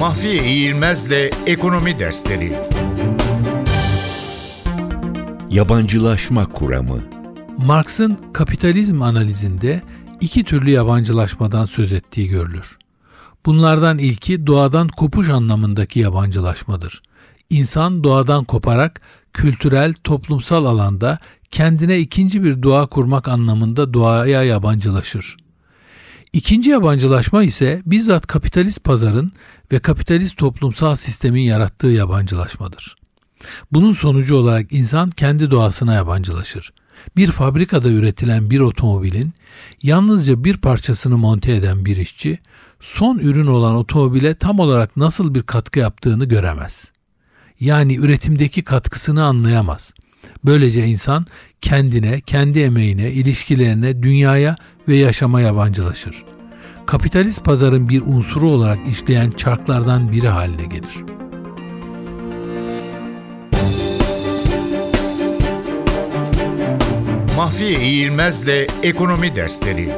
Mahfiye İğilmez'le Ekonomi Dersleri Yabancılaşma kuramı Marx'ın kapitalizm analizinde iki türlü yabancılaşmadan söz ettiği görülür. Bunlardan ilki doğadan kopuş anlamındaki yabancılaşmadır. İnsan doğadan koparak kültürel, toplumsal alanda kendine ikinci bir doğa kurmak anlamında doğaya yabancılaşır. İkinci yabancılaşma ise bizzat kapitalist pazarın ve kapitalist toplumsal sistemin yarattığı yabancılaşmadır. Bunun sonucu olarak insan kendi doğasına yabancılaşır. Bir fabrikada üretilen bir otomobilin yalnızca bir parçasını monte eden bir işçi son ürün olan otomobile tam olarak nasıl bir katkı yaptığını göremez. Yani üretimdeki katkısını anlayamaz. Böylece insan kendine, kendi emeğine, ilişkilerine, dünyaya ve yaşama yabancılaşır. Kapitalist pazarın bir unsuru olarak işleyen çarklardan biri haline gelir. Mahfiye İğilmez'le Ekonomi Dersleri